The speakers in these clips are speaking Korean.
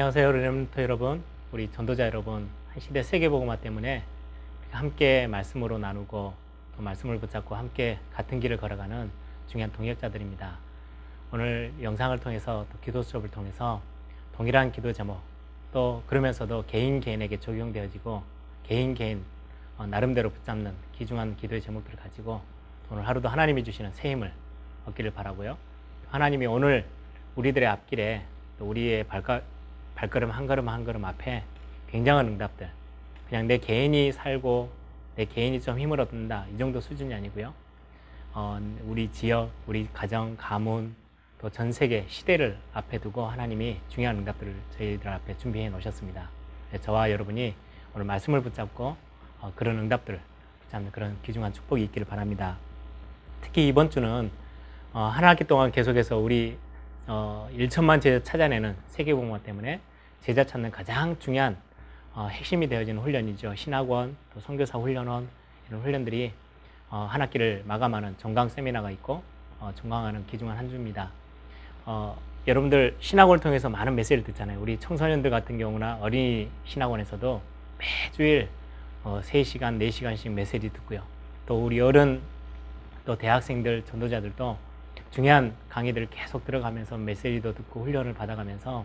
안녕하세요, 렘터 여러분, 우리 전도자 여러분. 한 시대 세계복음화 때문에 함께 말씀으로 나누고 또 말씀을 붙잡고 함께 같은 길을 걸어가는 중요한 동역자들입니다. 오늘 영상을 통해서 또 기도 수업을 통해서 동일한 기도 제목 또 그러면서도 개인 개인에게 적용되어지고 개인 개인 어, 나름대로 붙잡는 귀중한 기도의 제목들을 가지고 오늘 하루도 하나님이 주시는 새 힘을 얻기를 바라고요. 하나님이 오늘 우리들의 앞길에 또 우리의 발가, 발걸음 한 걸음 한 걸음 앞에 굉장한 응답들 그냥 내 개인이 살고 내 개인이 좀 힘을 얻는다 이 정도 수준이 아니고요. 어, 우리 지역, 우리 가정, 가문 또 전 세계 시대를 앞에 두고 하나님이 중요한 응답들을 저희들 앞에 준비해 놓으셨습니다. 네, 저와 여러분이 오늘 말씀을 붙잡고 어, 그런 응답들을 붙잡는 그런 귀중한 축복이 있기를 바랍니다. 특히 이번 주는 어, 한 학기 동안 계속해서 우리 어, 1천만 제자 찾아내는 세계공화 때문에 제자 찾는 가장 중요한 어, 핵심이 되어지는 훈련이죠. 신학원, 또 선교사 훈련원 이런 훈련들이 어, 한 학기를 마감하는 종강 세미나가 있고 어, 종강하는 귀중한 한 주입니다. 어, 여러분들 신학원을 통해서 많은 메시지를 듣잖아요. 우리 청소년들 같은 경우나 어린이 신학원에서도 매주일 어, 3시간, 4시간씩 메시지 듣고요. 또 우리 어른, 또 대학생들, 전도자들도 중요한 강의들을 계속 들어가면서 메시지도 듣고 훈련을 받아가면서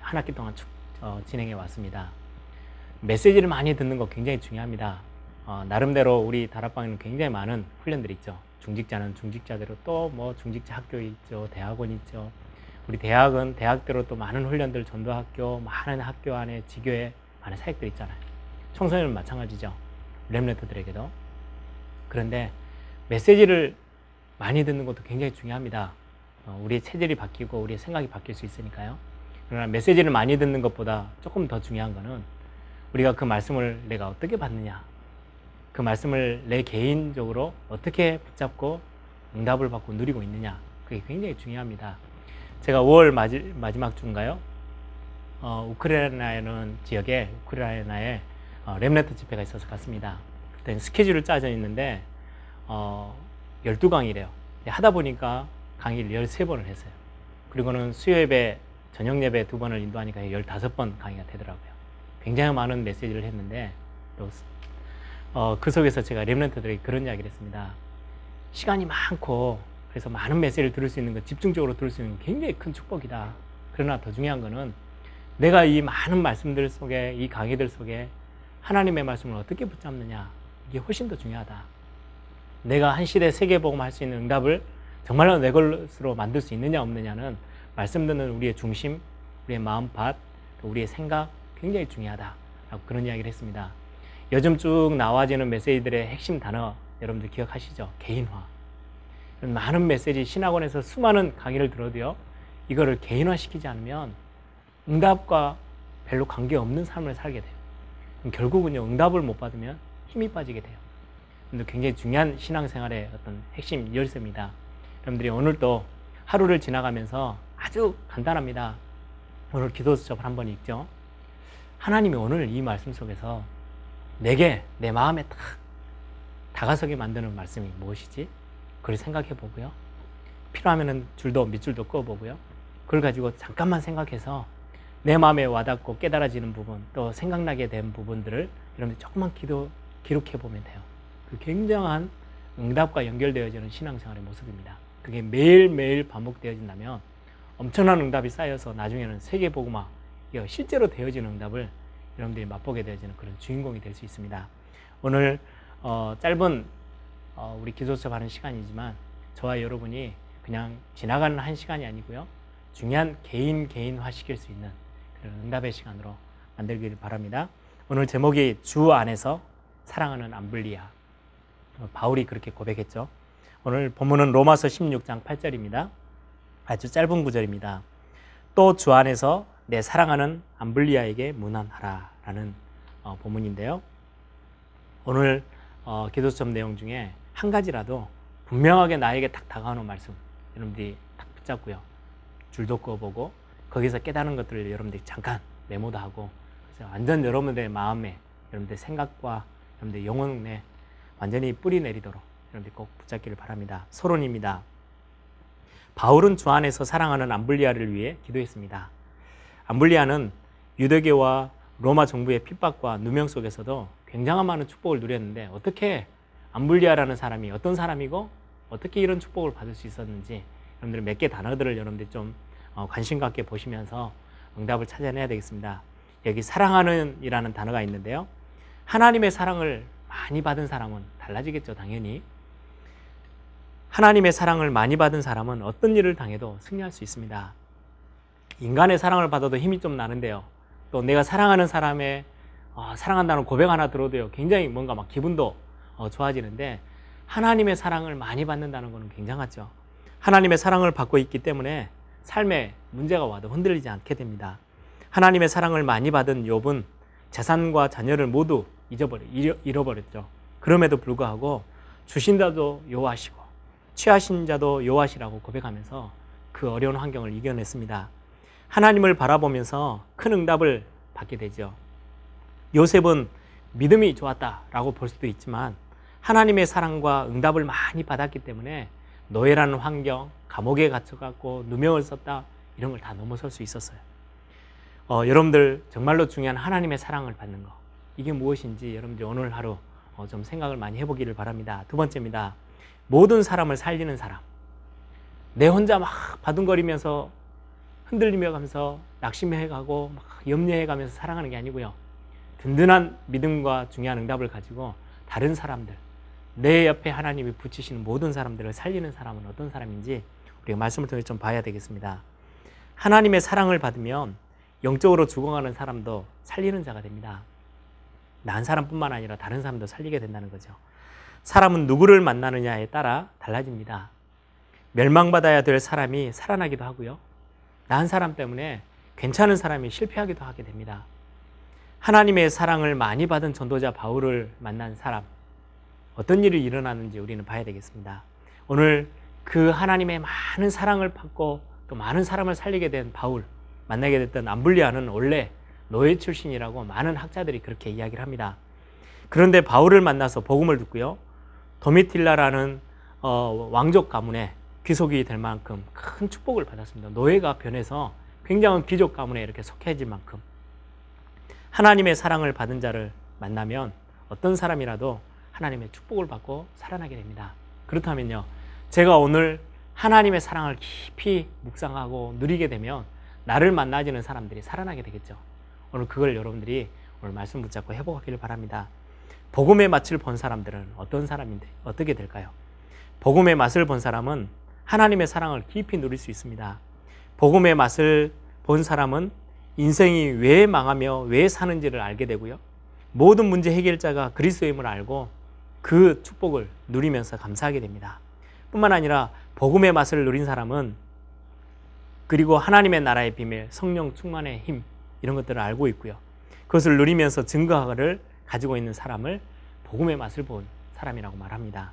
한 학기 동안 쭉 어, 진행해 왔습니다. 메시지를 많이 듣는 거 굉장히 중요합니다. 어, 나름대로 우리 다락방에는 굉장히 많은 훈련들이 있죠. 중직자는 중직자대로 또 뭐 중직자 학교 있죠. 대학원 있죠. 우리 대학은 대학대로 또 많은 훈련들 전도학교, 많은 학교 안에 지교에 많은 사역들 있잖아요. 청소년은 마찬가지죠. 렘레트들에게도. 그런데 메시지를 많이 듣는 것도 굉장히 중요합니다. 어, 우리의 체질이 바뀌고 우리의 생각이 바뀔 수 있으니까요. 그러나 메시지를 많이 듣는 것보다 조금 더 중요한 거는 우리가 그 말씀을 내가 어떻게 받느냐. 그 말씀을 내 개인적으로 어떻게 붙잡고 응답을 받고 누리고 있느냐. 그게 굉장히 중요합니다. 제가 5월 마지, 마지막 주인가요? 어, 우크라이나는 지역에 우크라이나에 어, 렘네트 집회가 있어서 갔습니다. 그때 스케줄을 짜져 있는데 어, 12강이래요. 하다 보니까 강의를 13번을 했어요. 그리고는 수요 예배, 저녁 예배 두 번을 인도하니까 15번 강의가 되더라고요. 굉장히 많은 메시지를 했는데 또 어, 그 속에서 제가 렘런트들에게 그런 이야기를 했습니다. 시간이 많고 그래서 많은 메시지를 들을 수 있는 것, 집중적으로 들을 수 있는 건 굉장히 큰 축복이다. 그러나 더 중요한 거는 내가 이 많은 말씀들 속에, 이 강의들 속에 하나님의 말씀을 어떻게 붙잡느냐. 이게 훨씬 더 중요하다. 내가 한 시대 세계복음 할 수 있는 응답을 정말로 내 것으로 만들 수 있느냐 없느냐는 말씀 듣는 우리의 중심, 우리의 마음밭, 우리의 생각 굉장히 중요하다라고 그런 이야기를 했습니다. 요즘 쭉 나와지는 메시지들의 핵심 단어 여러분들 기억하시죠? 개인화. 많은 메시지 신학원에서 수많은 강의를 들어도요. 이거를 개인화시키지 않으면 응답과 별로 관계없는 삶을 살게 돼요. 결국은요. 응답을 못 받으면 힘이 빠지게 돼요. 굉장히 중요한 신앙생활의 어떤 핵심 열쇠입니다. 여러분들이 오늘도 하루를 지나가면서 아주 간단합니다. 오늘 기도 수첩을 한번 읽죠. 하나님이 오늘 이 말씀 속에서 내게 내 마음에 딱 다가서게 만드는 말씀이 무엇이지? 그걸 생각해 보고요. 필요하면 줄도 밑줄도 꺼 보고요. 그걸 가지고 잠깐만 생각해서 내 마음에 와닿고 깨달아지는 부분 또 생각나게 된 부분들을 여러분들 조금만 기도 기록해 보면 돼요. 그 굉장한 응답과 연결되어지는 신앙생활의 모습입니다. 그게 매일매일 반복되어진다면 엄청난 응답이 쌓여서 나중에는 세계복음화, 실제로 되어지는 응답을 여러분들이 맛보게 되어지는 그런 주인공이 될 수 있습니다. 오늘 어, 짧은 어, 우리 기도 수업 하는 시간이지만 저와 여러분이 그냥 지나가는 한 시간이 아니고요. 중요한 개인 개인화 시킬 수 있는 그런 응답의 시간으로 만들기를 바랍니다. 오늘 제목이 주 안에서 사랑하는 암블리아. 바울이 그렇게 고백했죠. 오늘 본문은 로마서 16장 8절입니다. 아주 짧은 구절입니다. 또 주 안에서 내 사랑하는 암블리아에게 문안하라 라는 어, 본문인데요. 오늘 어, 기도점 내용 중에 한 가지라도 분명하게 나에게 딱 다가오는 말씀 여러분들이 딱 붙잡고요. 줄도 꺼보고 거기서 깨달은 것들을 여러분들이 잠깐 메모도 하고 완전 여러분들의 마음에 여러분들의 생각과 여러분들의 영혼에 완전히 뿌리 내리도록 여러분들 꼭 붙잡기를 바랍니다. 서론입니다. 바울은 주 안에서 사랑하는 암블리아를 위해 기도했습니다. 암블리아는 유대교와 로마 정부의 핍박과 누명 속에서도 굉장한 많은 축복을 누렸는데 어떻게 암블리아라는 사람이 어떤 사람이고 어떻게 이런 축복을 받을 수 있었는지 여러분들 몇 개 단어들을 여러분들 좀 어, 관심 갖게 보시면서 응답을 찾아내야 되겠습니다. 여기 사랑하는 이라는 단어가 있는데요. 하나님의 사랑을 많이 받은 사람은 달라지겠죠, 당연히. 하나님의 사랑을 많이 받은 사람은 어떤 일을 당해도 승리할 수 있습니다. 인간의 사랑을 받아도 힘이 좀 나는데요. 또 내가 사랑하는 사람의 어, 사랑한다는 고백 하나 들어도요, 굉장히 뭔가 막 기분도 어, 좋아지는데 하나님의 사랑을 많이 받는다는 것은 굉장하죠. 하나님의 사랑을 받고 있기 때문에 삶에 문제가 와도 흔들리지 않게 됩니다. 하나님의 사랑을 많이 받은 욥은 재산과 자녀를 모두 잊어버려 잃어버렸죠. 그럼에도 불구하고 주신 자도 여호와시고 취하신 자도 여호와시라고 고백하면서 그 어려운 환경을 이겨냈습니다. 하나님을 바라보면서 큰 응답을 받게 되죠. 요셉은 믿음이 좋았다라고 볼 수도 있지만 하나님의 사랑과 응답을 많이 받았기 때문에 노예라는 환경, 감옥에 갇혀갖고 누명을 썼다 이런 걸 다 넘어설 수 있었어요. 어, 여러분들 정말로 중요한 하나님의 사랑을 받는 거 이게 무엇인지 여러분들 오늘 하루 어, 좀 생각을 많이 해보기를 바랍니다. 두 번째입니다. 모든 사람을 살리는 사람. 내 혼자 막 바둥거리면서 흔들리며 가면서 낙심해 가고 막 염려해 가면서 사랑하는 게 아니고요. 든든한 믿음과 중요한 응답을 가지고 다른 사람들, 내 옆에 하나님이 붙이시는 모든 사람들을 살리는 사람은 어떤 사람인지 우리가 말씀을 통해 좀 봐야 되겠습니다. 하나님의 사랑을 받으면 영적으로 죽어가는 사람도 살리는 자가 됩니다. 난 사람뿐만 아니라 다른 사람도 살리게 된다는 거죠. 사람은 누구를 만나느냐에 따라 달라집니다. 멸망받아야 될 사람이 살아나기도 하고요. 난 사람 때문에 괜찮은 사람이 실패하기도 하게 됩니다. 하나님의 사랑을 많이 받은 전도자 바울을 만난 사람, 어떤 일이 일어나는지 우리는 봐야 되겠습니다. 오늘 그 하나님의 많은 사랑을 받고 또 많은 사람을 살리게 된 바울, 만나게 됐던 암블리아는 원래 노예 출신이라고 많은 학자들이 그렇게 이야기를 합니다. 그런데 바울을 만나서 복음을 듣고요. 도미틸라라는 어, 왕족 가문에 귀속이 될 만큼 큰 축복을 받았습니다. 노예가 변해서 굉장한 귀족 가문에 이렇게 속해질 만큼 하나님의 사랑을 받은 자를 만나면 어떤 사람이라도 하나님의 축복을 받고 살아나게 됩니다. 그렇다면요. 제가 오늘 하나님의 사랑을 깊이 묵상하고 누리게 되면 나를 만나지는 사람들이 살아나게 되겠죠. 오늘 그걸 여러분들이 오늘 말씀 붙잡고 해보기를 바랍니다. 복음의 맛을 본 사람들은 어떤 사람인데 어떻게 될까요? 복음의 맛을 본 사람은 하나님의 사랑을 깊이 누릴 수 있습니다. 복음의 맛을 본 사람은 인생이 왜 망하며 왜 사는지를 알게 되고요. 모든 문제 해결자가 그리스도임을 알고 그 축복을 누리면서 감사하게 됩니다. 뿐만 아니라 복음의 맛을 누린 사람은 그리고 하나님의 나라의 비밀, 성령 충만의 힘 이런 것들을 알고 있고요. 그것을 누리면서 증거를 가지고 있는 사람을 복음의 맛을 본 사람이라고 말합니다.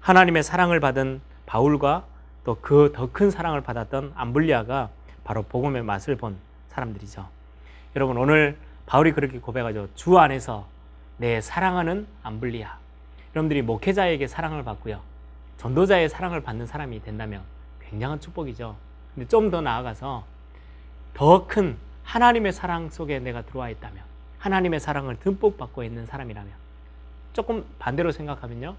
하나님의 사랑을 받은 바울과 또 그 더 큰 사랑을 받았던 암블리아가 바로 복음의 맛을 본 사람들이죠. 여러분 오늘 바울이 그렇게 고백하죠. 주 안에서 내 사랑하는 암블리아. 여러분들이 목회자에게 사랑을 받고요. 전도자의 사랑을 받는 사람이 된다면 굉장한 축복이죠. 근데 좀 더 나아가서 더 큰 하나님의 사랑 속에 내가 들어와 있다면 하나님의 사랑을 듬뿍 받고 있는 사람이라면 조금 반대로 생각하면요.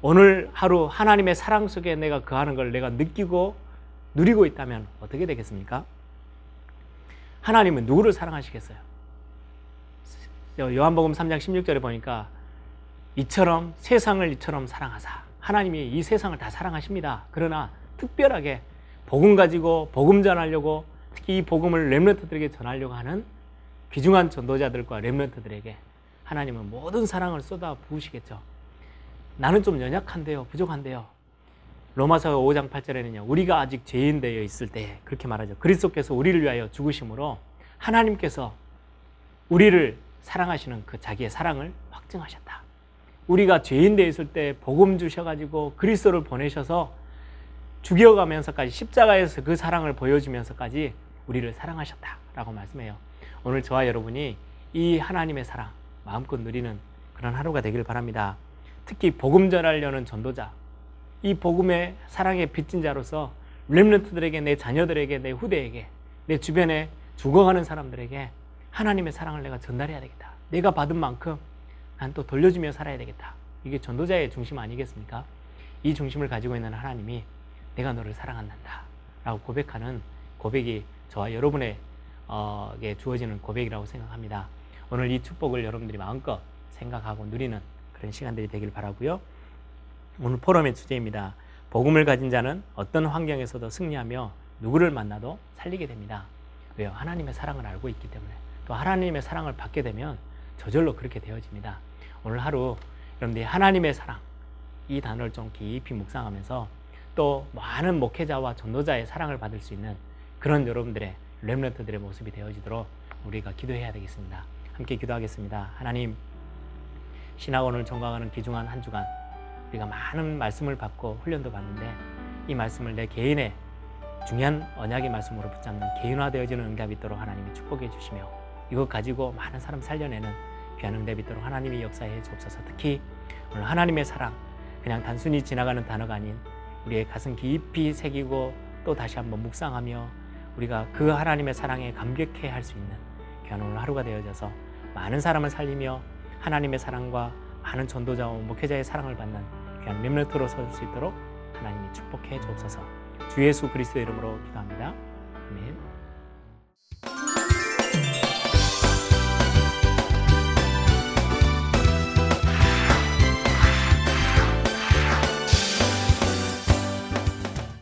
오늘 하루 하나님의 사랑 속에 내가 거하는 걸 내가 느끼고 누리고 있다면 어떻게 되겠습니까? 하나님은 누구를 사랑하시겠어요? 요한복음 3장 16절에 보니까 이처럼 세상을 이처럼 사랑하사 하나님이 이 세상을 다 사랑하십니다. 그러나 특별하게 복음 가지고 복음 전하려고 특히 이 복음을 렘런트들에게 전하려고 하는 귀중한 전도자들과 렘런트들에게 하나님은 모든 사랑을 쏟아 부으시겠죠. 나는 좀 연약한데요. 부족한데요. 로마서 5장 8절에는요. 우리가 아직 죄인 되어 있을 때 그렇게 말하죠. 그리스도께서 우리를 위하여 죽으심으로 하나님께서 우리를 사랑하시는 그 자기의 사랑을 확증하셨다. 우리가 죄인 되어 있을 때 복음 주셔 가지고 그리스도를 보내셔서 죽여가면서까지 십자가에서 그 사랑을 보여주면서까지 우리를 사랑하셨다라고 말씀해요. 오늘 저와 여러분이 이 하나님의 사랑 마음껏 누리는 그런 하루가 되길 바랍니다. 특히 복음 전하려는 전도자, 이 복음의 사랑의 빚진 자로서 렘런트들에게 내 자녀들에게 내 후대에게 내 주변에 죽어가는 사람들에게 하나님의 사랑을 내가 전달해야 되겠다. 내가 받은 만큼 난 또 돌려주며 살아야 되겠다. 이게 전도자의 중심 아니겠습니까? 이 중심을 가지고 있는 하나님이 내가 너를 사랑한다. 라고 고백하는 고백이 저와 여러분에게 주어지는 고백이라고 생각합니다. 오늘 이 축복을 여러분들이 마음껏 생각하고 누리는 그런 시간들이 되길 바라고요. 오늘 포럼의 주제입니다. 복음을 가진 자는 어떤 환경에서도 승리하며 누구를 만나도 살리게 됩니다. 왜요? 하나님의 사랑을 알고 있기 때문에 또 하나님의 사랑을 받게 되면 저절로 그렇게 되어집니다. 오늘 하루 여러분들이 하나님의 사랑 이 단어를 좀 깊이 묵상하면서 또 많은 목회자와 전도자의 사랑을 받을 수 있는 그런 여러분들의 렘런트들의 모습이 되어지도록 우리가 기도해야 되겠습니다. 함께 기도하겠습니다. 하나님 신학원을 전강하는 귀중한 한 주간 우리가 많은 말씀을 받고 훈련도 받는데 이 말씀을 내 개인의 중요한 언약의 말씀으로 붙잡는 개인화되어지는 응답이 있도록 하나님이 축복해 주시며 이것 가지고 많은 사람 살려내는 귀한 응답이 있도록 하나님이 역사해 주옵소서 특히 오늘 하나님의 사랑 그냥 단순히 지나가는 단어가 아닌 우리의 가슴 깊이 새기고 또 다시 한번 묵상하며 우리가 그 하나님의 사랑에 감격해 할 수 있는 귀한 오늘 하루가 되어져서 많은 사람을 살리며 하나님의 사랑과 많은 전도자와 목회자의 사랑을 받는 귀한 렘넌트로 설 수 있도록 하나님이 축복해 주옵소서 주 예수 그리스도 이름으로 기도합니다. 아멘.